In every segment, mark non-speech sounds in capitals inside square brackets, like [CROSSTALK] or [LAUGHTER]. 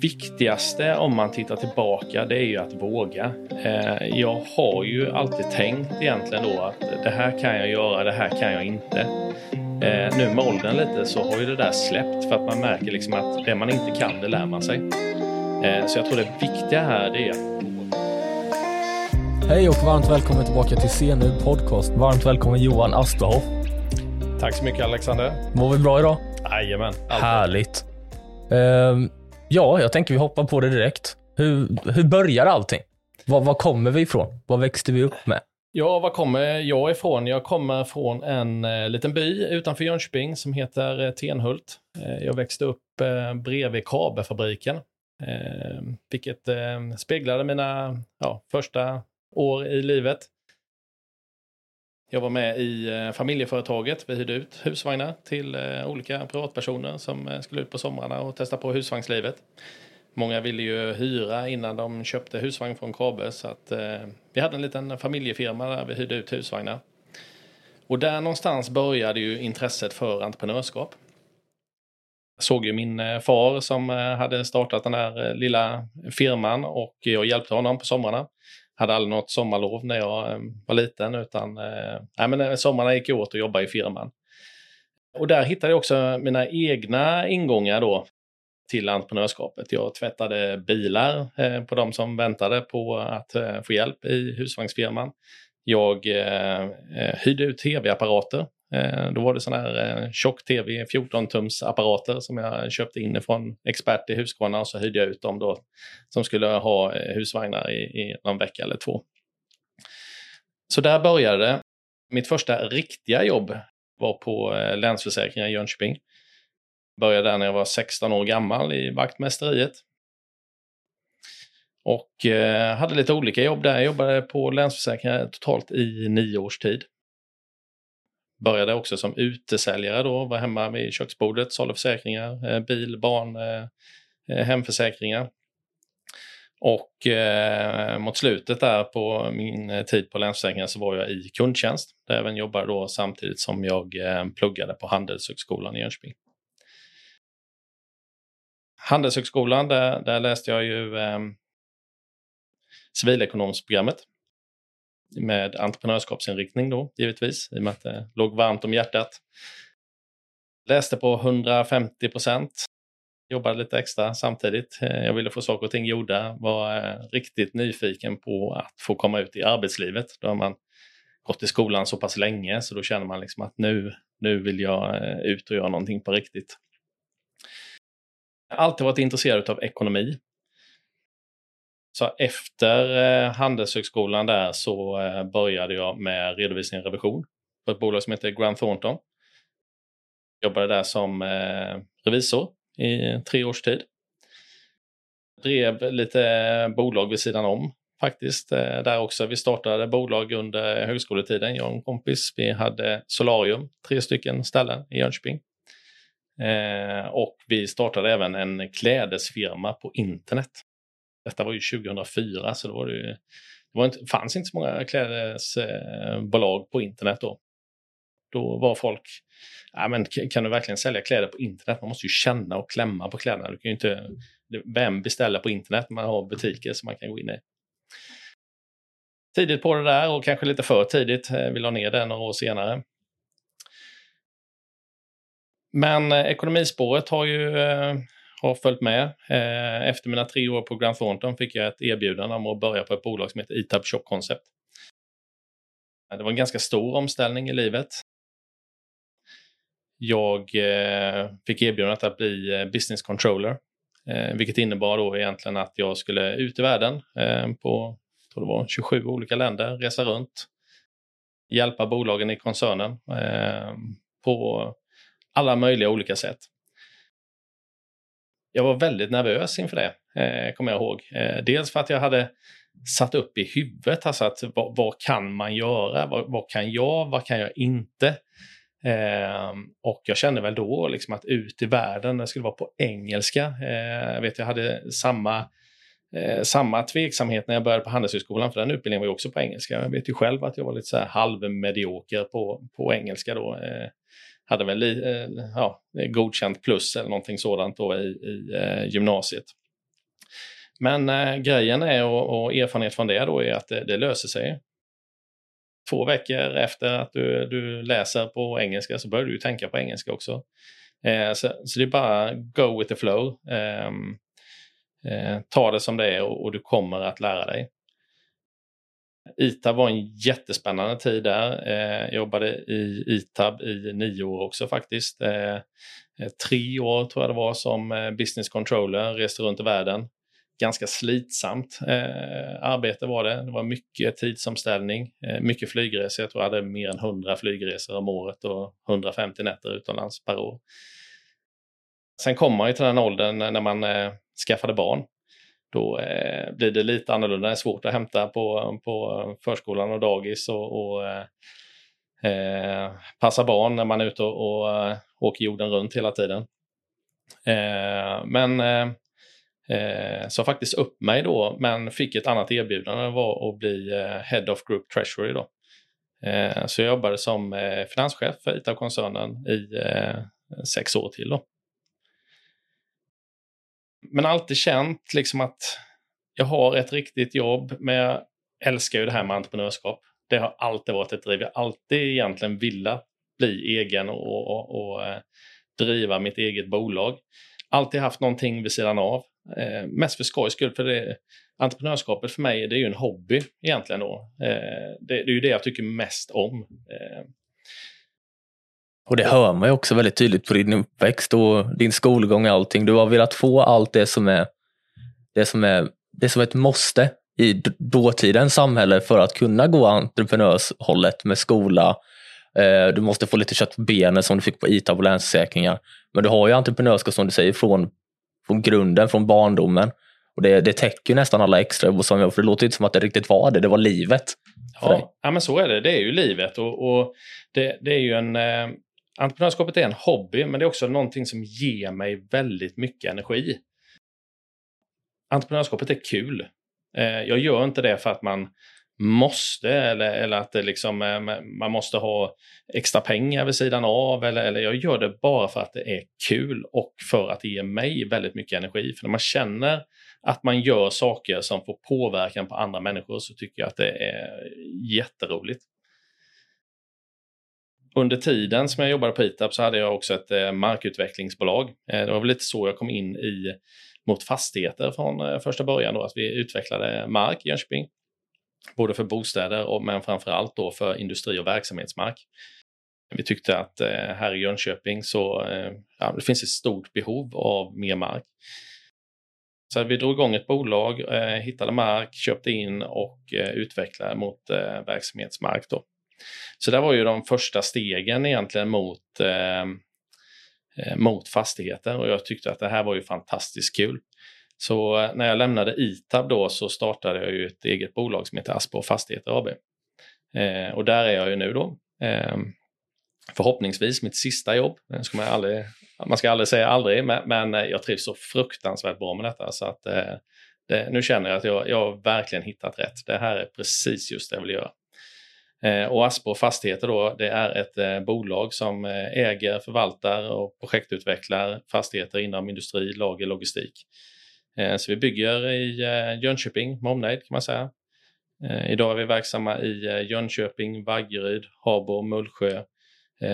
viktigaste om man tittar tillbaka det är ju att våga. Eh, jag har ju alltid tänkt egentligen då att det här kan jag göra, det här kan jag inte. Eh, nu med åldern lite så har ju det där släppt för att man märker liksom att det man inte kan, det lär man sig. Eh, så jag tror det viktiga här det är att Hej och varmt välkommen tillbaka till CNU Podcast. Varmt välkommen Johan Asperhoff. Tack så mycket Alexander. Mår vi bra idag? Jajamän. Härligt. Uh, ja, jag tänker vi hoppar på det direkt. Hur, hur börjar allting? Var, var kommer vi ifrån? Vad växte vi upp med? Ja, var kommer jag ifrån? Jag kommer från en eh, liten by utanför Jönköping som heter eh, Tenhult. Eh, jag växte upp eh, bredvid Kabefabriken, eh, vilket eh, speglade mina ja, första år i livet. Jag var med i eh, familjeföretaget. Vi hyrde ut husvagnar till eh, olika privatpersoner som eh, skulle ut på somrarna och testa på husvagnslivet. Många ville ju hyra innan de köpte husvagn från Kabe så att vi hade en liten familjefirma där vi hyrde ut husvagnar. Och där någonstans började ju intresset för entreprenörskap. Jag såg ju min far som hade startat den här lilla firman och jag hjälpte honom på somrarna hade aldrig något sommarlov när jag eh, var liten utan eh, nej, men eh, sommarna gick åt att jobba i firman. Och där hittade jag också mina egna ingångar då till entreprenörskapet. Jag tvättade bilar eh, på de som väntade på att eh, få hjälp i husvagnsfirman. Jag eh, eh hyrde ut tv-apparater Eh, då var det sådana här eh, tjock-tv 14-tums-apparater som jag köpte in från expert i Husqvarna och så hyrde jag ut dem då som skulle ha eh, husvagnar i, i någon vecka eller två. Så där började det. Mitt första riktiga jobb var på eh, Länsförsäkringar i Jönköping. Började där när jag var 16 år gammal i vaktmästeriet. Och eh, hade lite olika jobb där. Jag jobbade på Länsförsäkringar totalt i nio års tid. Började också som utesäljare då, var hemma vid köksbordet, sålde försäkringar, eh, bil, barn, eh, eh hemförsäkringar. Och eh, mot slutet där på min eh, tid på Länsförsäkringar så var jag i kundtjänst. Där jag även jobbade då samtidigt som jag eh, pluggade på Handelshögskolan i Jönköping. Handelshögskolan, där, där läste jag ju eh, civilekonomsprogrammet med entreprenörskapsinriktning då, givetvis, i och med att det låg varmt om hjärtat. Läste på 150 procent, jobbade lite extra samtidigt. Eh, jag ville få saker och ting gjorda, var eh, riktigt nyfiken på att få komma ut i arbetslivet. Då har man gått i skolan så pass länge så då känner man liksom att nu, nu vill jag eh, ut och göra någonting på riktigt. Jag har alltid varit intresserad av ekonomi. Så efter eh, Handelshögskolan där så eh, började jag med redovisning och revision på ett bolag som heter Grant Thornton. Jobbade där som eh, revisor i tre års tid. Drev lite bolag vid sidan om faktiskt där också. Vi startade bolag under högskoletiden, jag och en kompis. Vi hade Solarium, tre stycken ställen i Jönköping. Eh, och vi startade även en klädesfirma på internet. Detta var ju 2004 så då var det, ju, det var inte, fanns inte så många klädesbolag eh, på internet då. Då var folk, ja, men kan du verkligen sälja kläder på internet? Man måste ju känna och klämma på kläderna. Du kan ju inte, vem beställer på internet? Man har butiker som man kan gå in i. Tidigt på det där och kanske lite för tidigt. Eh, vi la ner det några år senare. Men eh, ekonomispåret har ju har följt med. Eh, efter mina tre år på Grant Thornton fick jag ett erbjudande om att börja på ett bolag som heter Etab Shop Concept. Det var en ganska stor omställning i livet. Jag eh, fick erbjudandet att bli eh, business controller, vilket innebar då egentligen att jag skulle ut i världen på tror det var 27 olika länder, resa runt, hjälpa bolagen i koncernen på alla möjliga olika sätt jag var väldigt nervös inför det, eh, kommer jag ihåg. Eh, dels för att jag hade satt upp i huvudet, alltså att vad, vad kan man göra? Vad, vad, kan jag? Vad kan jag inte? Eh, och jag kände väl då liksom att ut i världen, det skulle vara på engelska. Eh, jag vet, jag hade samma eh, samma tveksamhet när jag började på Handelshögskolan, för den utbildningen var ju också på engelska. Jag vet ju själv att jag var lite så här halvmedioker på, på engelska då. Eh, hade väl eh, ja, godkänt plus eller någonting sådant då i, i eh, gymnasiet. Men eh, grejen är, och, och, erfarenhet från det då, är att det, det, löser sig. Två veckor efter att du, du läser på engelska så börjar du tänka på engelska också. Eh, så, så, det är bara go with the flow. Eh, eh, ta det som det är och, och, du kommer att lära dig. ITAB var en jättespännande tid där. Eh, jag jobbade i ITAB i nio år också faktiskt. Eh, eh tre år tror jag det var som eh, business controller, reste runt i världen. Ganska slitsamt eh, arbete var det. Det var mycket tidsomställning, eh, mycket flygresor. Jag tror jag hade mer än 100 flygresor om året och 150 nätter utomlands per år. Sen kom man ju till den åldern när man eh, skaffade barn då eh, blir det lite annorlunda. Det är svårt att hämta på, på förskolan och dagis och, och eh, eh passa barn när man är ute och, och eh, åker jorden runt hela tiden. Eh, men eh, eh, sa faktiskt upp mig då, men fick ett annat erbjudande var att bli Head of Group Treasury. Då. så jag jobbade som finanschef för ITA-koncernen i sex år till. Då men alltid känt liksom att jag har ett riktigt jobb, men jag älskar ju det här med entreprenörskap. Det har alltid varit ett driv. Jag har alltid egentligen velat bli egen och, och, och eh, driva mitt eget bolag. Alltid haft någonting vid sidan av. Eh, mest för skojs skull, för det, entreprenörskapet för mig det är ju en hobby egentligen. Då. Eh, det, det, är ju det jag tycker mest om. Eh, och det hör man ju också väldigt tydligt på din uppväxt och din skolgång och allting. Du har velat få allt det som är det som är, det som är ett måste i dåtidens samhälle för att kunna gå entreprenörshållet med skola. Eh, du måste få lite kött på benen som du fick på ITA och Länsförsäkringar. Men du har ju entreprenörskap som du säger från, från grunden, från barndomen. Och det, det täcker nästan alla extra som jag, för det låter inte som att det riktigt var det, det var livet. Ja, ja, men så är det. Det är ju livet och, och det, det, är ju en, eh, entreprenörskapet är en hobby, men det är också någonting som ger mig väldigt mycket energi. Entreprenörskapet är kul. Eh, jag gör inte det för att man måste eller, eller att det liksom, eh, man måste ha extra pengar vid sidan av. Eller, eller jag gör det bara för att det är kul och för att det ger mig väldigt mycket energi. För när man känner att man gör saker som får påverkan på andra människor så tycker jag att det är jätteroligt. Under tiden som jag jobbade på ITAB så hade jag också ett eh, markutvecklingsbolag. Eh, det var väl lite så jag kom in i mot fastigheter från eh, första början då, att vi utvecklade mark i Jönköping. Både för bostäder och, men framför allt då för industri och verksamhetsmark. Vi tyckte att här i Jönköping så ja, det finns ett stort behov av mer mark. Så vi drog igång ett bolag, hittade mark, köpte in och utvecklade mot verksamhetsmark. Då. Så det var ju de första stegen egentligen mot, eh, eh mot fastigheter och jag tyckte att det här var ju fantastiskt kul. Så eh, när jag lämnade ITAB då så startade jag ju ett eget bolag som heter Aspo Fastigheter AB. Eh, och där är jag ju nu då. Eh, förhoppningsvis mitt sista jobb. Ska man, aldrig, man ska aldrig säga aldrig, men, men eh, jag trivs så fruktansvärt bra med detta så att eh, det, nu känner jag att jag, jag har verkligen hittat rätt. Det här är precis just det jag vill göra. Eh, och Aspo Fastigheter då, det är ett eh, bolag som eh, äger, förvaltar och projektutvecklar fastigheter inom industri, lager, logistik. Så vi bygger i Jönköping med omnejd kan man säga. Idag är vi verksamma i Jönköping, Vaggeryd, Habo, Mullsjö,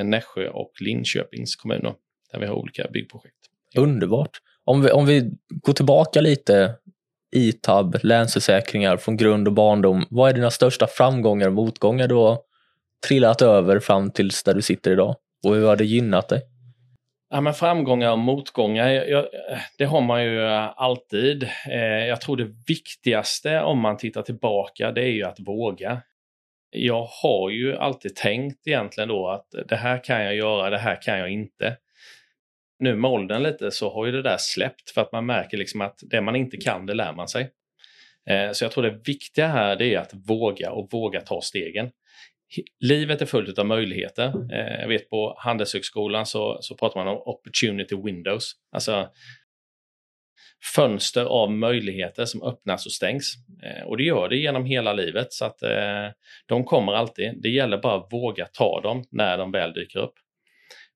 Nässjö och Linköpings kommuner där vi har olika byggprojekt. Underbart. Om vi, om vi går tillbaka lite ITAB, Länsförsäkringar från grund och barndom. Vad är dina största framgångar och motgångar du har trillat över fram tills där du sitter idag? Och hur har det gynnat dig? Ja, men framgångar och motgångar, jag, det har man ju alltid. Eh, jag tror det viktigaste om man tittar tillbaka, det är ju att våga. Jag har ju alltid tänkt egentligen då att det här kan jag göra, det här kan jag inte nu med åldern lite så har ju det där släppt för att man märker liksom att det man inte kan, det lär man sig. Eh, så jag tror det viktiga här det är att våga och våga ta stegen. Livet är fullt av möjligheter. Eh, jag vet på Handelshögskolan så, så pratar man om opportunity windows. Alltså fönster av möjligheter som öppnas och stängs. Eh, och det gör det genom hela livet så att de kommer alltid. Det gäller bara att våga ta dem när de väl dyker upp.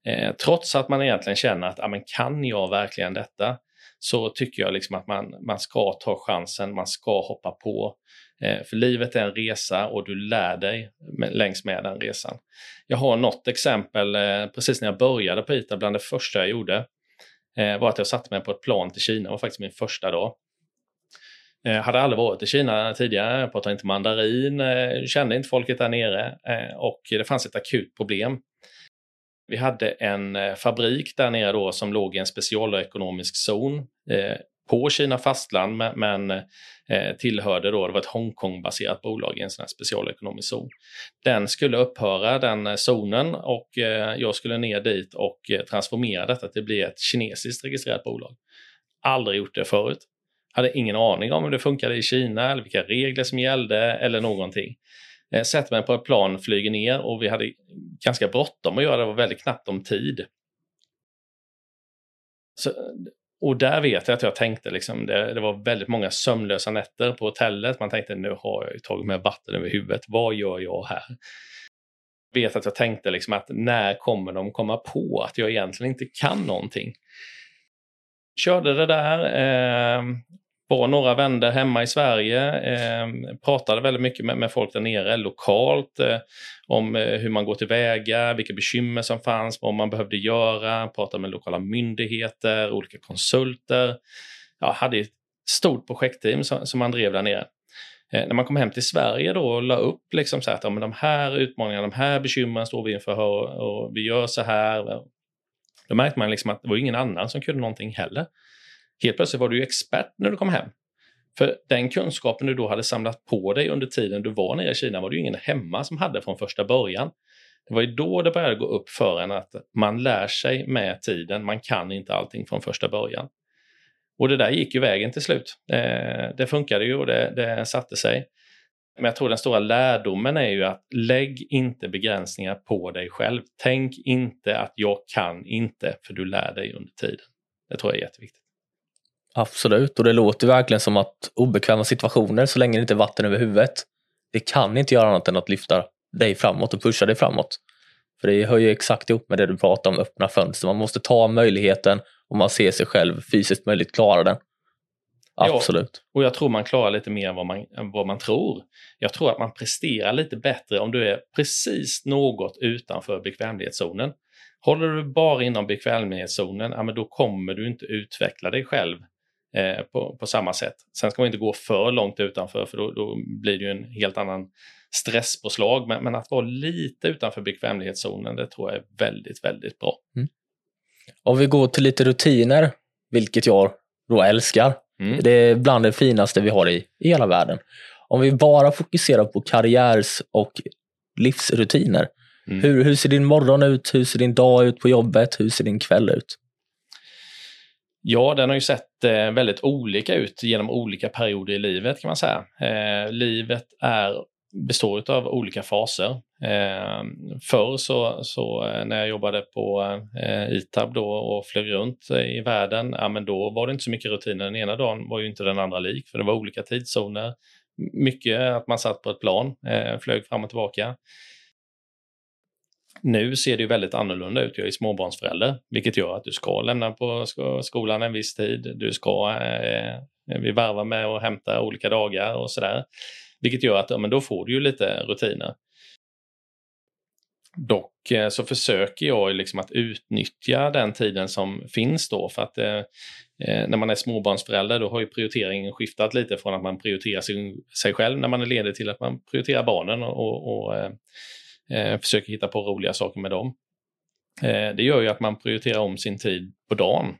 Eh, trots att man egentligen känner att, ja, men kan jag verkligen detta? så tycker jag liksom att man, man ska ta chansen, man ska hoppa på. Eh, för livet är en resa och du lär dig med, längs med den resan. Jag har något exempel, eh, precis när jag började på ITA, bland det första jag gjorde, eh, var att jag satte mig på ett plan till Kina, det var faktiskt min första dag. Jag hade aldrig varit i Kina tidigare, jag pratade inte mandarin, eh, kände inte folket där nere eh, och det fanns ett akut problem. Vi hade en eh, fabrik där nere då som låg i en specialekonomisk zon eh, på Kina fastland men, men eh, tillhörde då, det var ett Hongkong-baserat bolag i en sån här specialekonomisk zon. Den skulle upphöra, den eh, zonen, och eh, jag skulle ner dit och eh, transformera detta till att bli ett kinesiskt registrerat bolag. Aldrig gjort det förut. Hade ingen aning om hur det funkade i Kina eller vilka regler som gällde eller någonting. Eh, sätter mig på ett plan, flyger ner och vi hade ganska bråttom att göra det, det var väldigt knappt om tid. Så, och där vet jag att jag tänkte, liksom, det, det, var väldigt många sömnlösa nätter på hotellet. Man tänkte nu har jag tagit med vatten över huvudet, vad gör jag här? vet att jag tänkte liksom att när kommer de komma på att jag egentligen inte kan någonting? Körde det där, eh, var några vänner hemma i Sverige, eh, pratade väldigt mycket med, med, folk där nere lokalt eh, om eh, hur man går tillväga, vilka bekymmer som fanns, vad man behövde göra, pratade med lokala myndigheter, olika konsulter. Jag hade ett stort projektteam som, som man drev där nere. Eh, när man kom hem till Sverige då och la upp liksom så att ja, men de här utmaningarna, de här bekymren står vi inför och, och vi gör så här. Då märkte man liksom att det var ingen annan som kunde någonting heller. Helt plötsligt var du ju expert när du kom hem. För den kunskapen du då hade samlat på dig under tiden du var nere i Kina var det ju ingen hemma som hade från första början. Det var ju då det började gå upp för en att man lär sig med tiden, man kan inte allting från första början. Och det där gick ju vägen till slut. Eh, det funkade ju och det, det satte sig. Men jag tror den stora lärdomen är ju att lägg inte begränsningar på dig själv. Tänk inte att jag kan inte, för du lär dig under tiden. Det tror jag är jätteviktigt. Absolut, och det låter verkligen som att obekväma situationer, så länge det inte är vatten över huvudet, det kan inte göra annat än att lyfta dig framåt och pusha dig framåt. För det hör ju exakt ihop med det du pratar om, öppna fönster. Man måste ta möjligheten och man ser sig själv fysiskt möjligt klara den. Absolut. Ja, och jag tror man klarar lite mer än vad man, än vad man tror. Jag tror att man presterar lite bättre om du är precis något utanför bekvämlighetszonen. Håller du bara inom bekvämlighetszonen, ja, men då kommer du inte utveckla dig själv eh, på, på, samma sätt. Sen ska man inte gå för långt utanför för då, då blir det ju en helt annan stresspåslag. Men, men, att vara lite utanför bekvämlighetszonen, det tror jag är väldigt, väldigt bra. Mm. Om vi går till lite rutiner, vilket jag då älskar. Mm. Det är bland det finaste vi har i, i hela världen. Om vi bara fokuserar på karriärs och livsrutiner. Mm. Hur, hur ser din morgon ut? Hur ser din dag ut på jobbet? Hur ser din kväll ut? Ja, den har ju sett eh, väldigt olika ut genom olika perioder i livet kan man säga. Eh, livet är, består av olika faser. Eh, förr så, så eh, när jag jobbade på eh, ITAB då och flög runt i världen, ja, men då var det inte så mycket rutiner. Den ena dagen var ju inte den andra lik, för det var olika tidszoner. Mycket att man satt på ett plan, eh, flög fram och tillbaka. Nu ser det ju väldigt annorlunda ut. Jag är småbarnsförälder, vilket gör att du ska lämna på skolan en viss tid. Du ska, eh, vi varvar med och hämta olika dagar och sådär. Vilket gör att ja, men då får du ju lite rutiner. Dock eh, så försöker jag liksom att utnyttja den tiden som finns då för att eh, eh, när man är småbarnsförälder då har ju prioriteringen skiftat lite från att man prioriterar sig, sig själv när man är ledig till att man prioriterar barnen och, och eh, eh, försöker hitta på roliga saker med dem. Eh, det gör ju att man prioriterar om sin tid på dagen.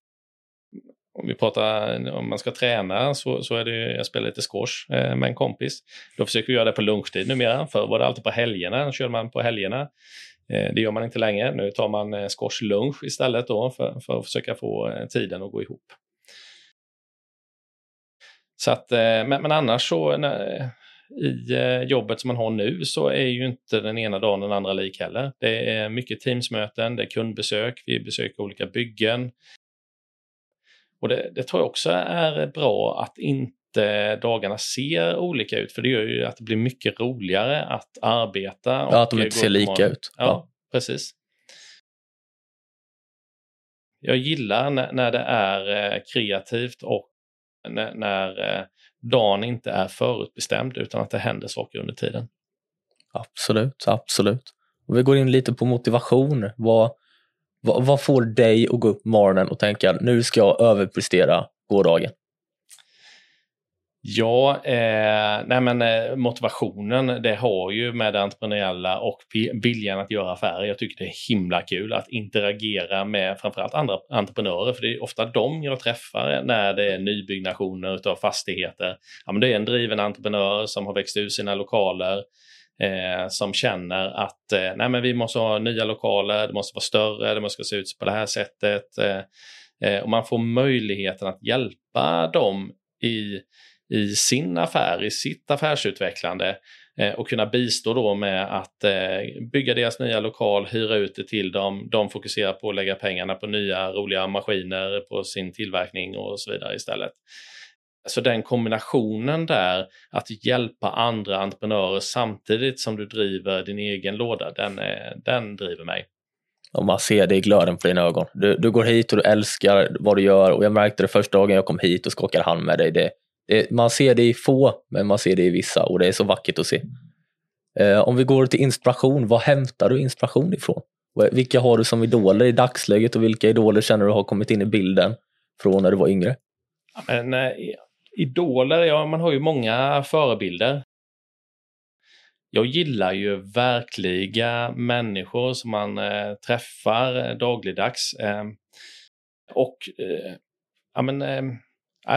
Om vi pratar om man ska träna så, så är det, jag spelar lite squash eh, med en kompis. Då försöker vi göra det på lunchtid numera. Förr var det alltid på helgerna, då körde man på helgerna. Eh, det gör man inte längre. Nu tar man eh, squash lunch istället då för, för att försöka få eh, tiden att gå ihop. Så att, eh, men, men annars så när, i eh, jobbet som man har nu så är ju inte den ena dagen den andra lik heller. Det är mycket teamsmöten, det är kundbesök, vi besöker olika byggen. Och det, det tror jag också är bra att inte dagarna ser olika ut, för det gör ju att det blir mycket roligare att arbeta. Ja, att de inte ser lika ut. Ja, ja, precis. jag gillar när, när det är eh, kreativt och när, när eh, dagen inte är förutbestämd utan att det händer saker under tiden. Absolut, absolut. Och vi går in lite på motivation. Vad, vad, vad får dig att gå upp morgonen och tänka nu ska jag överprestera gårdagen? Ja, eh, nej men eh, motivationen det har ju med det entreprenöriella och viljan att göra affärer. Jag tycker det är himla kul att interagera med framförallt andra entreprenörer, för det är ofta de jag träffar när det är nybyggnationer av fastigheter. Ja, men det är en driven entreprenör som har växt ur sina lokaler, eh, som känner att eh, nej men vi måste ha nya lokaler, det måste vara större, det måste se ut på det här sättet. Eh, eh och man får möjligheten att hjälpa dem i i sin affär, i sitt affärsutvecklande eh, och kunna bistå då med att eh, bygga deras nya lokal, hyra ut det till dem. De fokuserar på att lägga pengarna på nya roliga maskiner, på sin tillverkning och så vidare istället. Så den kombinationen där, att hjälpa andra entreprenörer samtidigt som du driver din egen låda, den, eh, den driver mig. Och man ser det i glöden på dina ögon. Du, du går hit och du älskar vad du gör och jag märkte det första dagen jag kom hit och skakade hand med dig. Det, det, man ser det i få, men man ser det i vissa och det är så vackert att se. Eh, om vi går till inspiration, vad hämtar du inspiration ifrån? Vilka har du som idoler i dagsläget och vilka idoler känner du har kommit in i bilden från när du var yngre? men, eh, idoler, ja man har ju många förebilder. Jag gillar ju verkliga människor som man eh, träffar eh, dagligdags. Eh, och eh, ja, men, eh,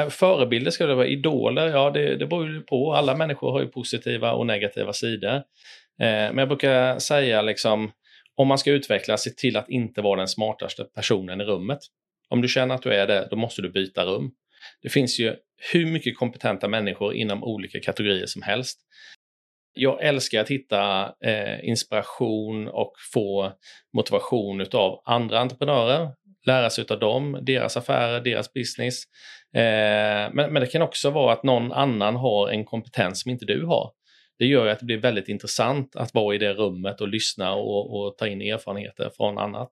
Förebilder ska det vara, idoler, ja det, det beror ju på. Alla människor har ju positiva och negativa sidor. Eh, men jag brukar säga liksom, om man ska utvecklas, se till att inte vara den smartaste personen i rummet. Om du känner att du är det, då måste du byta rum. Det finns ju hur mycket kompetenta människor inom olika kategorier som helst. Jag älskar att hitta eh, inspiration och få motivation av andra entreprenörer, lära sig av dem, deras affärer, deras business. Eh, men, men det kan också vara att någon annan har en kompetens som inte du har. Det gör ju att det blir väldigt intressant att vara i det rummet och lyssna och, och ta in erfarenheter från annat.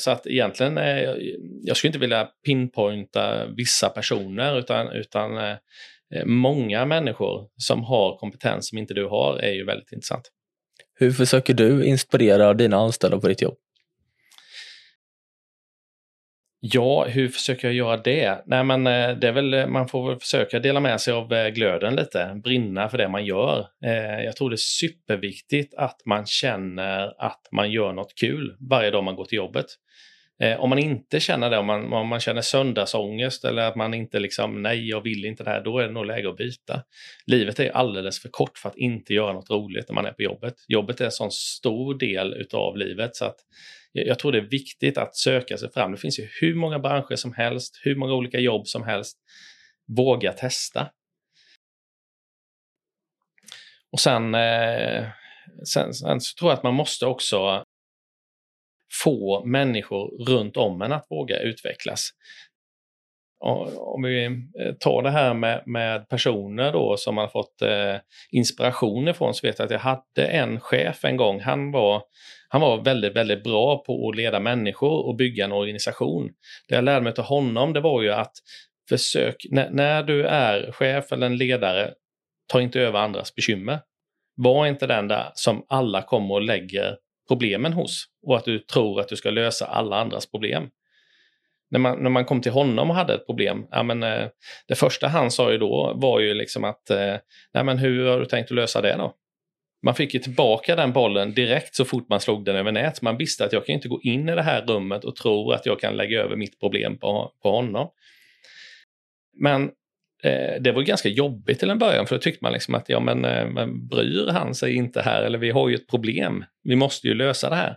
Så att egentligen, eh, jag skulle inte vilja pinpointa vissa personer utan, utan eh, många människor som har kompetens som inte du har är ju väldigt intressant. Hur försöker du inspirera dina anställda på ditt jobb? Ja, hur försöker jag göra det? Nej, men eh, det är väl, eh, man får väl försöka dela med sig av eh, glöden lite, brinna för det man gör. Jag tror det är superviktigt att man känner att man gör något kul varje dag man går till jobbet. Om man inte känner det, om man, om man känner söndagsångest eller att man inte liksom, nej, jag vill inte det här, då är det nog läge att byta. Livet är alldeles för kort för att inte göra något roligt när man är på jobbet. Jobbet är en sån stor del utav livet så att jag tror det är viktigt att söka sig fram. Det finns ju hur många branscher som helst, hur många olika jobb som helst. Våga testa. Och sen, eh, sen, sen så tror jag att man måste också få människor runt om en att våga utvecklas. Om vi eh, tar det här med, med personer då som man fått eh, inspiration ifrån så vet jag att jag hade en chef en gång. Han var, han var väldigt, väldigt bra på att leda människor och bygga en organisation. Det jag lärde mig av honom det var ju att försök, när, när du är chef eller en ledare, ta inte över andras bekymmer. Var inte den där som alla kommer och lägger problemen hos och att du tror att du ska lösa alla andras problem när man, när man kom till honom och hade ett problem, ja, men, eh, det första han sa ju då var ju liksom att, eh, nej men hur har du tänkt att lösa det då? Man fick ju tillbaka den bollen direkt så fort man slog den över nät. Man visste att jag kan inte gå in i det här rummet och tro att jag kan lägga över mitt problem på, på honom. Men eh, det var ganska jobbigt till en början för då tyckte man liksom att ja men, eh, men bryr han sig inte här eller vi har ju ett problem. Vi måste ju lösa det här.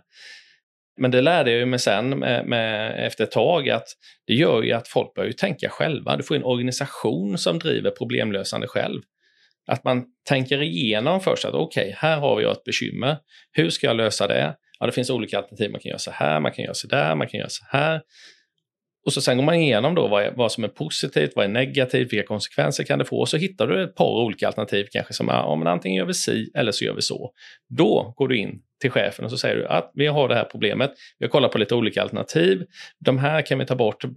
Men det lärde jag mig sen med, med, efter ett tag att det gör ju att folk börjar tänka själva. Du får en organisation som driver problemlösande själv. Att man tänker igenom först att okej, okay, här har vi ett bekymmer. Hur ska jag lösa det? Ja, det finns olika alternativ. Man kan göra så här, man kan göra så där, man kan göra så här. Och så sen går man igenom då vad, är, vad som är positivt, vad är negativt, vilka konsekvenser kan det få? Och så hittar du ett par olika alternativ kanske som ja, men antingen gör vi si eller så gör vi så. Då går du in till chefen och så säger du att vi har det här problemet. Vi har kollat på lite olika alternativ. De här kan vi ta bort eh,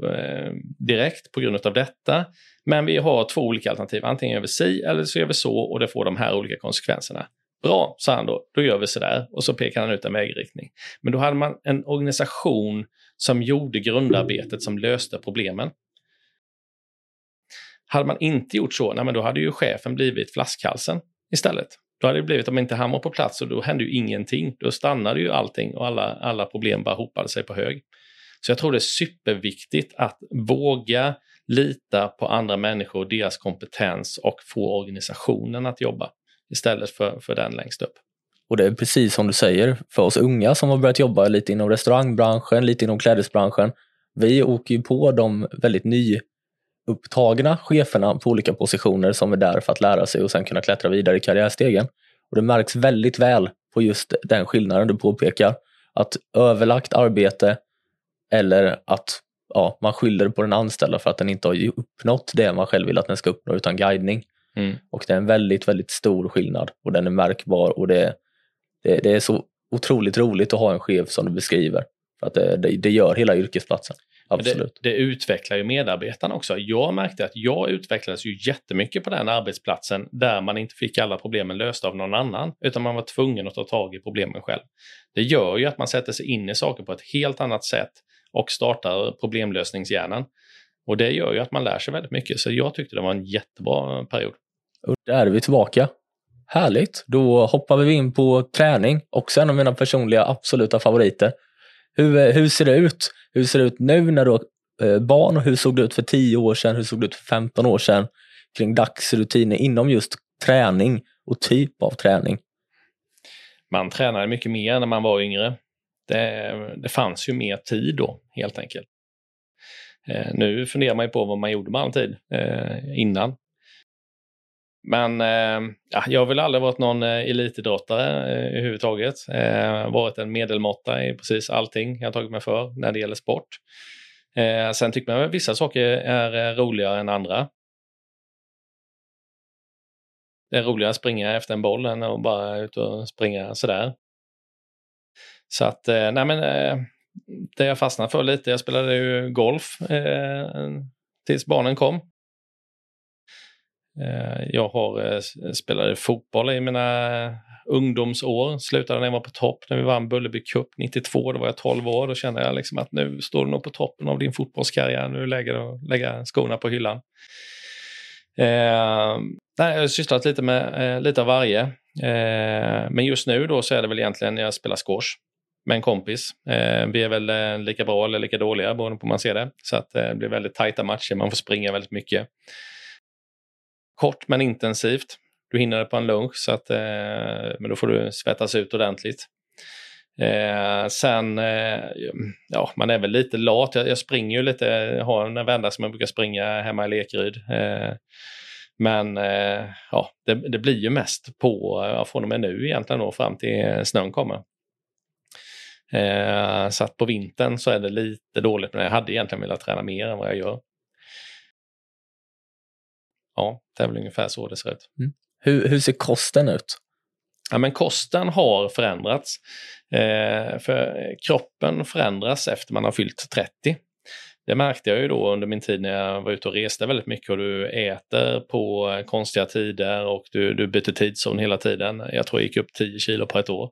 direkt på grund av detta. Men vi har två olika alternativ. Antingen gör vi si eller så gör vi så och det får de här olika konsekvenserna. Bra, sa han då. Då gör vi så där. Och så pekar han ut en vägriktning. Men då hade man en organisation som gjorde grundarbetet som löste problemen. Hade man inte gjort så, nej, men då hade ju chefen blivit flaskhalsen istället. Då hade det blivit, om inte han var på plats, och då hände ju ingenting. Då stannade ju allting och alla, alla problem bara hopade sig på hög. Så jag tror det är superviktigt att våga lita på andra människor, och deras kompetens och få organisationen att jobba istället för, för den längst upp. Och det är precis som du säger, för oss unga som har börjat jobba lite inom restaurangbranschen, lite inom klädesbranschen, vi åker ju på de väldigt nyupptagna cheferna på olika positioner som är där för att lära sig och sen kunna klättra vidare i karriärstegen. Och det märks väldigt väl på just den skillnaden du påpekar, att överlagt arbete eller att ja, man skyller på den anställda för att den inte har uppnått det man själv vill att den ska uppnå utan guidning. Mm. Och det är en väldigt, väldigt stor skillnad och den är märkbar och det, det, det är så otroligt roligt att ha en chef som du beskriver. För att det, det, det gör hela yrkesplatsen. Absolut. Det, det, utvecklar ju medarbetarna också. Jag märkte att jag utvecklades ju jättemycket på den arbetsplatsen där man inte fick alla problemen lösta av någon annan, utan man var tvungen att ta tag i problemen själv. Det gör ju att man sätter sig in i saker på ett helt annat sätt och startar problemlösningshjärnan. Och det gör ju att man lär sig väldigt mycket, så jag tyckte det var en jättebra period. Och där är vi tillbaka. Härligt! Då hoppar vi in på träning, också en av mina personliga absoluta favoriter. Hur, hur ser det ut? Hur ser det ut nu när du har eh, barn? Hur såg det ut för 10 år sedan? Hur såg det ut för 15 år sedan? Kring dagsrutiner inom just träning och typ av träning. Man tränade mycket mer när man var yngre. Det, det fanns ju mer tid då, helt enkelt. Eh, nu funderar man ju på vad man gjorde med all tid eh, innan. Men eh, ja, jag har väl aldrig varit någon eh, elitidrottare eh, överhuvudtaget. Eh, varit en medelmåtta i precis allting jag har tagit mig för när det gäller sport. Eh, sen tycker man att vissa saker är eh, roligare än andra. Det är roligare att springa efter en boll än att bara ut och springa sådär. Så att, eh, nej men eh, det jag fastnade för lite, jag spelade ju golf eh, tills barnen kom. Eh, jag har eh, spelade fotboll i mina ungdomsår, slutade när jag var på topp, när vi vann Bullerby Cup 92, då var jag 12 år. Då kände jag liksom att nu står du nog på toppen av din fotbollskarriär, nu lägger du lägga skorna på hyllan. Eh, nej, jag har sysslat lite med eh, lite av varje. Eh, men just nu då så är det väl egentligen när jag spelar squash med en kompis. Eh, vi är väl eh, lika bra eller lika dåliga beroende på hur man ser det. Så att, eh, det blir väldigt tajta matcher, man får springa väldigt mycket. Kort men intensivt. Du hinner det på en lunch, så att, eh, men då får du svettas ut ordentligt. Eh, sen, eh, ja, man är väl lite lat. Jag, jag springer ju lite, jag har en vända som jag brukar springa hemma i Lekeryd. Eh, men eh, ja, det, det, blir ju mest på, eh, ja, från och med nu egentligen då, fram till snön kommer. Eh, så att på vintern så är det lite dåligt, men jag hade egentligen velat träna mer än vad jag gör ja, det är väl ungefär så det ser ut. Mm. Hur, hur ser kosten ut? Ja, men kosten har förändrats. Eh, för kroppen förändras efter man har fyllt 30. Det märkte jag ju då under min tid när jag var ute och reste väldigt mycket och du äter på konstiga tider och du, du byter tidszon hela tiden. Jag tror jag gick upp 10 kilo på ett år.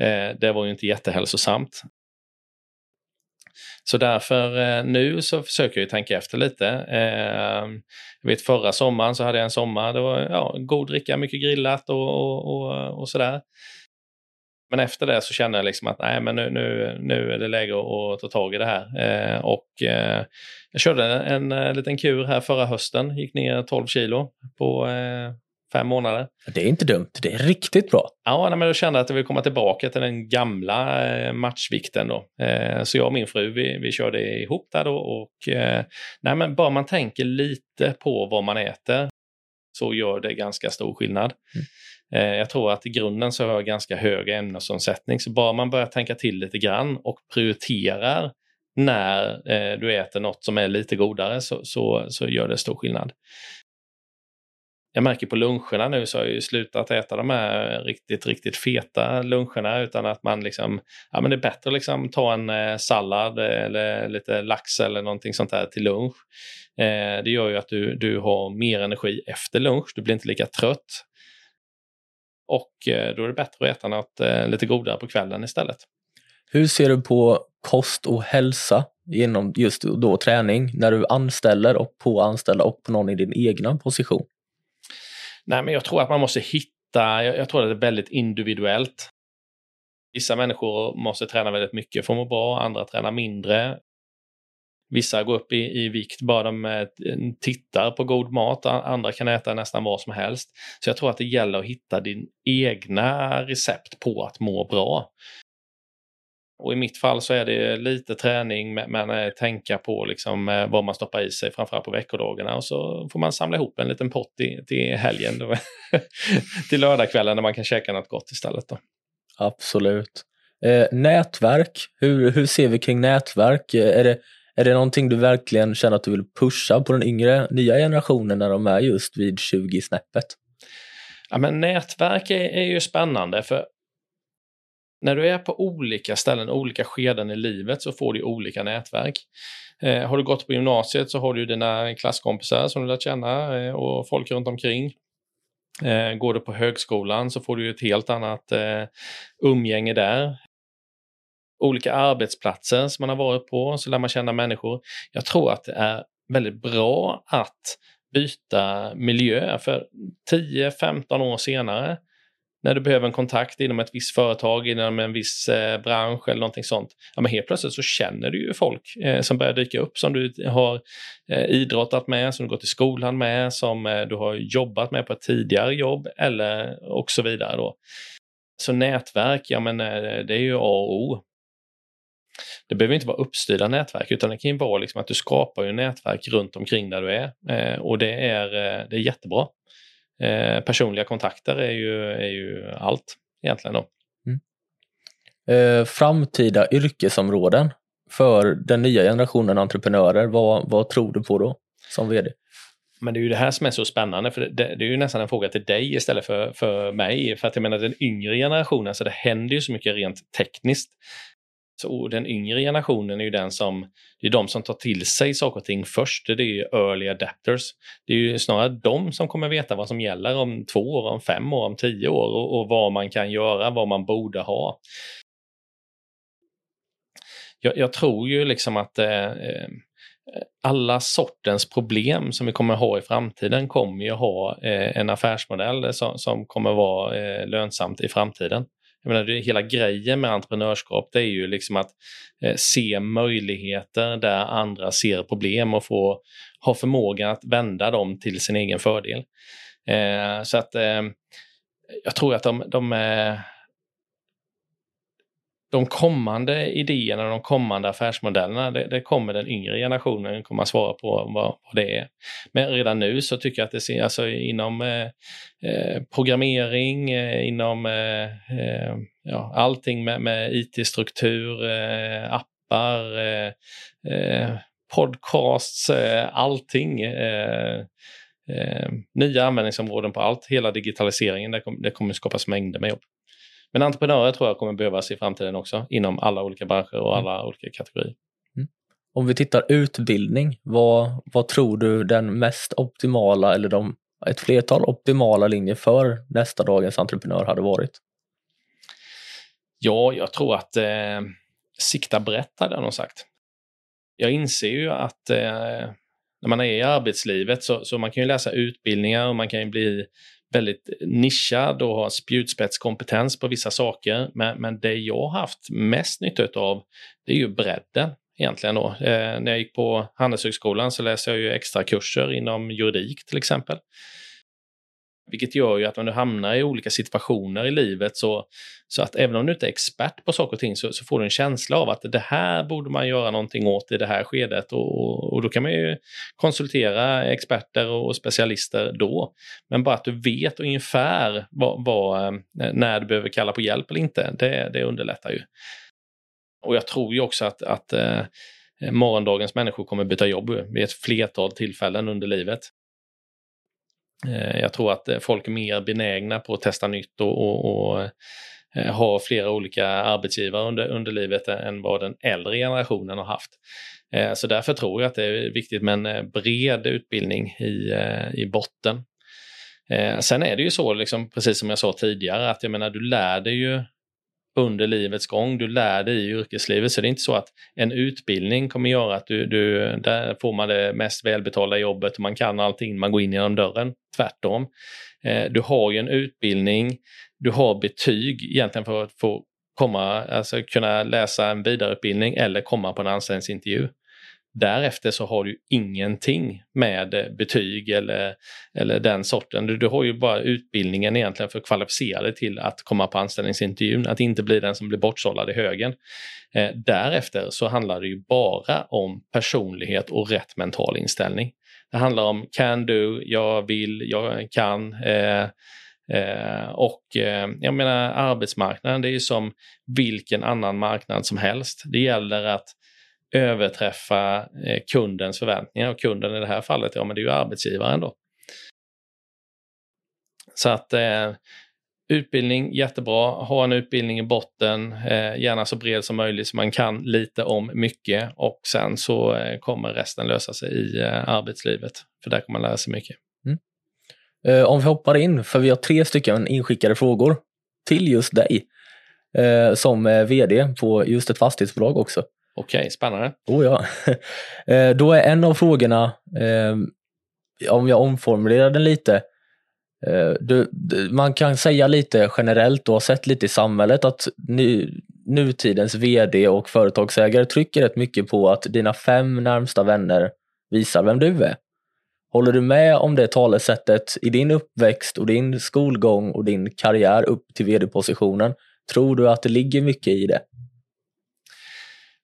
Eh, det var ju inte jättehälsosamt. Så därför eh, nu så försöker jag tänka efter lite. Eh, jag vet förra sommaren så hade jag en sommar, det var ja, god dricka, mycket grillat och, och, och, och sådär. Men efter det så kände jag liksom att nej, men nu, nu, nu är det läge att, ta tag i det här. Eh, och eh, jag körde en, en, eh, liten kur här förra hösten, gick ner 12 kilo på eh, fem månader. Det är inte dumt, det är riktigt bra. Ja, men jag kände att jag vill komma tillbaka till den gamla eh, matchvikten då. Eh, så jag och min fru, vi, vi körde ihop där då och eh, nej, men bara man tänker lite på vad man äter så gör det ganska stor skillnad. Mm. Jag tror att i grunden så har jag ganska hög ämnesomsättning, så bara man börjar tänka till lite grann och prioriterar när eh, du äter något som är lite godare så, så, så gör det stor skillnad. Jag märker på luncherna nu så har jag ju slutat äta de här riktigt, riktigt feta luncherna utan att man liksom, ja men det är bättre att liksom ta en eh, sallad eller lite lax eller någonting sånt där till lunch. Eh, det gör ju att du, du har mer energi efter lunch, du blir inte lika trött. Och eh, då är det bättre att äta något eh, lite godare på kvällen istället. Hur ser du på kost och hälsa genom just då träning när du anställer och på anställda och på någon i din egna position? Nej, men jag tror att man måste hitta, jag, jag tror att det är väldigt individuellt. Vissa människor måste träna väldigt mycket för att må bra, andra tränar mindre. Vissa går upp i, i vikt bara de eh, tittar på god mat, andra kan äta nästan vad som helst. Så jag tror att det gäller att hitta din egna recept på att må bra. Och i mitt fall så är det lite träning men eh, tänka på liksom eh, vad man stoppar i sig framförallt på veckodagarna och så får man samla ihop en liten pott till, till helgen. Då, [LAUGHS] till lördagskvällen när man kan käka något gott istället. Då. Absolut. Eh, nätverk, hur, hur ser vi kring nätverk? Är det, är det någonting du verkligen känner att du vill pusha på den yngre, nya generationen när de är just vid 20-snäppet? Ja, men nätverk är, är ju spännande för när du är på olika ställen, olika skeden i livet så får du olika nätverk. Eh, har du gått på gymnasiet så har du dina klasskompisar som du lärt känna eh, och folk runt omkring. Eh, går du på högskolan så får du ett helt annat eh, umgänge där. Olika arbetsplatser som man har varit på så lär man känna människor. Jag tror att det är väldigt bra att byta miljö för 10-15 år senare när du behöver en kontakt inom ett visst företag, inom en viss eh, bransch eller någonting sånt. Ja, men helt plötsligt så känner du ju folk eh, som börjar dyka upp som du har eh, idrottat med, som du gått i skolan med, som eh, du har jobbat med på ett tidigare jobb eller och så vidare. Då. Så nätverk, ja men eh, det är ju A och O. Det behöver inte vara uppstyrda nätverk utan det kan ju vara liksom att du skapar ju nätverk runt omkring där du är eh, och det är, eh, det är jättebra. Eh, personliga kontakter är ju, är ju allt egentligen. Då. Mm. Eh, framtida yrkesområden för den nya generationen entreprenörer, vad, vad tror du på då som vd? Men det är ju det här som är så spännande, för det, det, är ju nästan en fråga till dig istället för, för mig. För att jag menar den yngre generationen, så det händer ju så mycket rent tekniskt. Så den yngre generationen är ju den som, det är de som tar till sig saker och ting först. Det är ju early adapters. Det är ju snarare de som kommer veta vad som gäller om två år, om fem år, om tio år och, och vad man kan göra, vad man borde ha. Jag, jag tror ju liksom att eh, eh alla sortens problem som vi kommer ha i framtiden kommer ju ha eh, en affärsmodell som, som kommer vara eh, lönsamt i framtiden. Jag menar, det, hela grejen med entreprenörskap det är ju liksom att eh, se möjligheter där andra ser problem och få ha förmågan att vända dem till sin egen fördel. Eh, så att eh, jag tror att de, de eh, de kommande idéerna, och de kommande affärsmodellerna, det, det, kommer den yngre generationen komma svara på vad, vad, det är. Men redan nu så tycker jag att det ser, alltså inom eh, eh programmering, eh, inom eh, eh, ja, allting med, med IT-struktur, eh, appar, eh, eh, podcasts, allting. nya användningsområden på allt, hela digitaliseringen, det, kom, det kommer skapas mängder med jobb. Men entreprenörer tror jag kommer behövas i framtiden också inom alla olika branscher och mm. alla mm. olika kategorier. Mm. Om vi tittar utbildning, vad, vad tror du den mest optimala eller de, ett flertal optimala linjer för nästa dagens entreprenör hade varit? Ja, jag tror att eh, sikta brett hade jag nog sagt. Jag inser ju att eh, när man är i arbetslivet så, så man kan ju läsa utbildningar och man kan ju bli väldigt nischad och har spjutspetskompetens på vissa saker. Men, men det jag har haft mest nytta av, det är ju bredden egentligen då. Eh, när jag gick på Handelshögskolan så läste jag ju extra kurser inom juridik till exempel. Vilket gör ju att om du hamnar i olika situationer i livet så, så att även om du inte är expert på saker och ting så, så får du en känsla av att det här borde man göra någonting åt i det här skedet och, och då kan man ju konsultera experter och specialister då. Men bara att du vet ungefär vad, vad, eh, när du behöver kalla på hjälp eller inte, det, det underlättar ju. Och jag tror ju också att, att eh, morgondagens människor kommer byta jobb vid ett flertal tillfällen under livet. Eh, jag tror att eh, folk är mer benägna på att testa nytt och, och, och eh, ha flera olika arbetsgivare under, under livet än vad den äldre generationen har haft. Så därför tror jag att det är viktigt med en bred utbildning i, i botten. Sen är det ju så, liksom, precis som jag sa tidigare, att jag menar, du lär dig ju under livets gång. Du lär dig i yrkeslivet. Så det är inte så att en utbildning kommer göra att du, du där får man det mest välbetalda jobbet och man kan allting, man går in genom dörren. Tvärtom. Eh, du har ju en utbildning, du har betyg egentligen för att få komma, alltså kunna läsa en vidareutbildning eller komma på en anställningsintervju. Därefter så har du ingenting med eh, betyg eller, eller den sorten. Du, du har ju bara utbildningen egentligen för att kvalificera dig till att komma på anställningsintervjun, att inte bli den som blir bortsållad i högen. Eh, därefter så handlar det ju bara om personlighet och rätt mental inställning. Det handlar om can do, jag vill, jag kan. Eh, Eh, och eh, jag menar arbetsmarknaden, det är ju som vilken annan marknad som helst. Det gäller att överträffa eh, kundens förväntningar och kunden i det här fallet, ja men det är ju arbetsgivaren då. Så att eh, utbildning jättebra, ha en utbildning i botten, eh, gärna så bred som möjligt så man kan lite om mycket och sen så eh, kommer resten lösa sig i eh, arbetslivet. För där kommer man lära sig mycket. Mm. Eh, om vi hoppar in, för vi har tre stycken inskickade frågor till just dig eh, som eh, VD på just ett fastighetsbolag också. Okej, okay, spännande. Oh ja. [LAUGHS] Eh, då är en av frågorna, ehm, om jag omformulerar den lite, eh, du, man kan säga lite generellt, och har sett lite i samhället att nu, nutidens VD och företagsägare trycker rätt mycket på att dina fem närmsta vänner visar vem du är. Håller du med om det talesättet i din uppväxt och din skolgång och din karriär upp till VD-positionen? Tror du att det ligger mycket i det?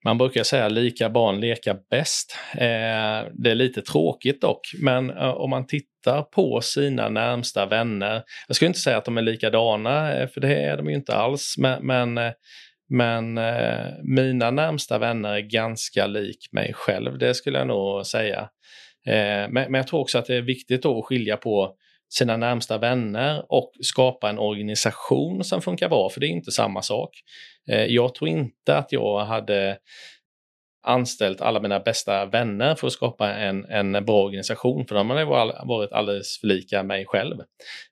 Man brukar säga lika barn leka bäst. Eh, det är lite tråkigt dock, men eh, om man tittar på sina närmsta vänner. Jag skulle inte säga att de är likadana, eh, för det är de ju inte alls, men, men, eh, men eh, mina närmsta vänner är ganska lik mig själv, det skulle jag nog säga. Eh, men, men jag tror också att det är viktigt att skilja på sina närmsta vänner och skapa en organisation som funkar bra, för det är inte samma sak. Eh, jag tror inte att jag hade anställt alla mina bästa vänner för att skapa en, en bra organisation, för de har varit alldeles för lika mig själv.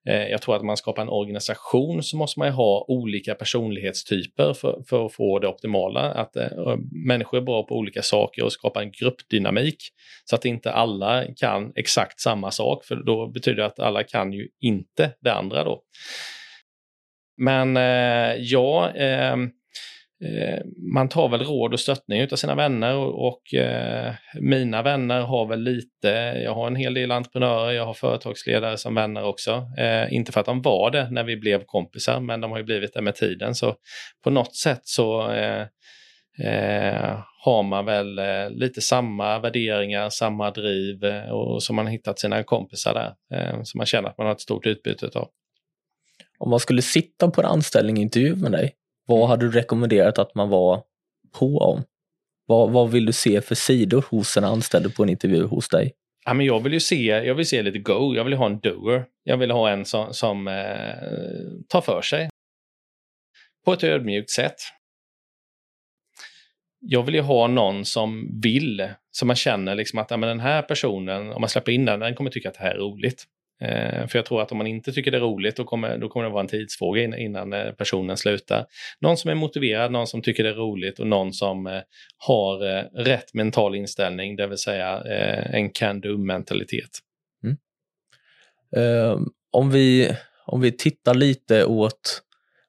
Eh, jag tror att man skapar en organisation så måste man ha olika personlighetstyper för, för att få det optimala. Att eh, människor är bra på olika saker och skapa en gruppdynamik så att inte alla kan exakt samma sak, för då betyder det att alla kan ju inte det andra då. Men eh, ja, Eh, Eh, man tar väl råd och stöttning av sina vänner och, och eh, mina vänner har väl lite, jag har en hel del entreprenörer, jag har företagsledare som vänner också. Eh, inte för att de var det när vi blev kompisar, men de har ju blivit det med tiden. Så på något sätt så eh, eh har man väl eh, lite samma värderingar, samma driv eh, och så man har hittat sina kompisar där. Eh, som man känner att man har ett stort utbyte av. Om man skulle sitta på en anställningsintervju med dig, vad hade du rekommenderat att man var på om? Vad, vad vill du se för sidor hos en anställd på en intervju hos dig? Ja, men jag vill ju se, jag vill se lite go, jag vill ha en doer. Jag vill ha en som, som eh, tar för sig. På ett ödmjukt sätt. Jag vill ju ha någon som vill, som man känner liksom att ja, men den här personen, om man släpper in den, den kommer tycka att det här är roligt. Eh, för jag tror att om man inte tycker det är roligt då kommer, då kommer det vara en tidsfråga innan eh, personen slutar. Någon som är motiverad, någon som tycker det är roligt och någon som eh, har rätt mental inställning, det vill säga en can-do-mentalitet. Mm. Eh, om, vi, om vi tittar lite åt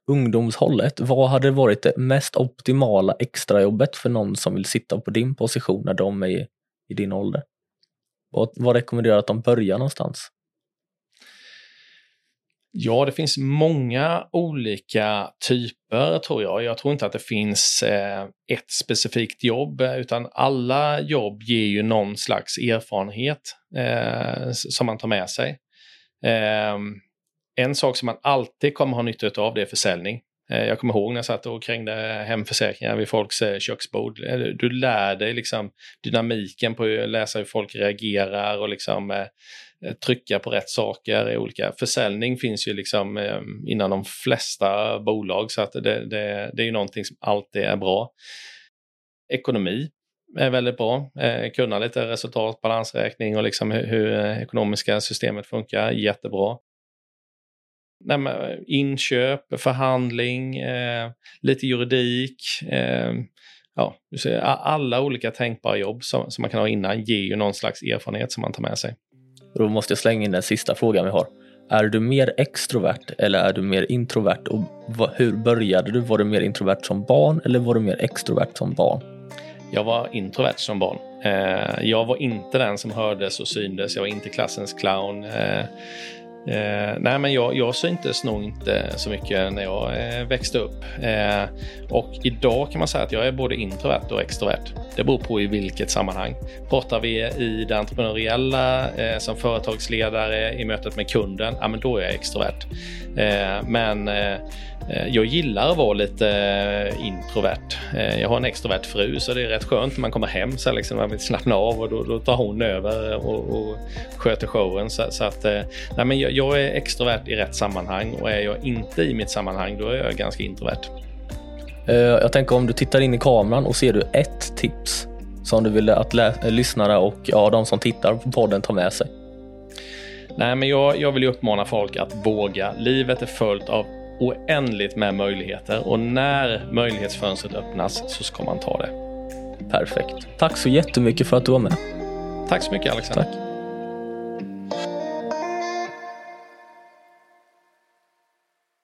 ungdomshållet, vad hade varit det mest optimala extrajobbet för någon som vill sitta på din position när de är i, i din ålder? Vad, vad rekommenderar du att de börjar någonstans? Ja, det finns många olika typer tror jag. Jag tror inte att det finns eh, ett specifikt jobb, utan alla jobb ger ju någon slags erfarenhet eh, som man tar med sig. Eh, en sak som man alltid kommer ha nytta av det är försäljning. Eh, jag kommer ihåg när jag satt och krängde hemförsäkringar vid folks eh, köksbord. Eh, du lär dig liksom dynamiken på att läsa hur folk reagerar och liksom trycka på rätt saker. i Olika. Försäljning finns ju liksom innan de flesta bolag så att det, det, det är ju någonting som alltid är bra. Ekonomi är väldigt bra. kunna lite resultat, balansräkning och liksom hur, hur ekonomiska systemet funkar, jättebra nej, inköp, förhandling, eh, lite juridik. Eh, ja, alla olika tänkbara jobb som, som man kan ha innan ger ju någon slags erfarenhet som man tar med sig. Då måste jag slänga in den sista frågan vi har. Är du mer extrovert eller är du mer introvert? Och hur började du? Var du mer introvert som barn eller var du mer extrovert som barn? Jag var introvert som barn. Eh, jag var inte den som hördes och syndes. Jag var inte klassens clown. Eh, nej, men jag, jag syntes nog inte så mycket när jag eh, växte upp. Eh, och idag kan man säga att jag är både introvert och extrovert. Det beror på i vilket sammanhang. Pratar vi i det entreprenöriella eh, som företagsledare i mötet med kunden, ja, men då är jag extrovert. Eh, men Eh, jag gillar att vara lite eh, introvert. Eh, jag har en extrovert fru så det är rätt skönt när man kommer hem så liksom man vill slappna av och då, då tar hon över och, och sköter showen. Så, så att, nej men jag, jag, är extrovert i rätt sammanhang och är jag inte i mitt sammanhang då är jag ganska introvert. Jag tänker om du tittar in i kameran och ser du ett tips som du vill att lyssnare och ja, de som tittar på podden tar med sig? Nej, men jag, jag vill uppmana folk att våga. Livet är fullt av oändligt med möjligheter och när möjlighetsfönstret öppnas så ska man ta det. Perfekt. Tack så jättemycket för att du var med. Tack så mycket Alexander. Tack.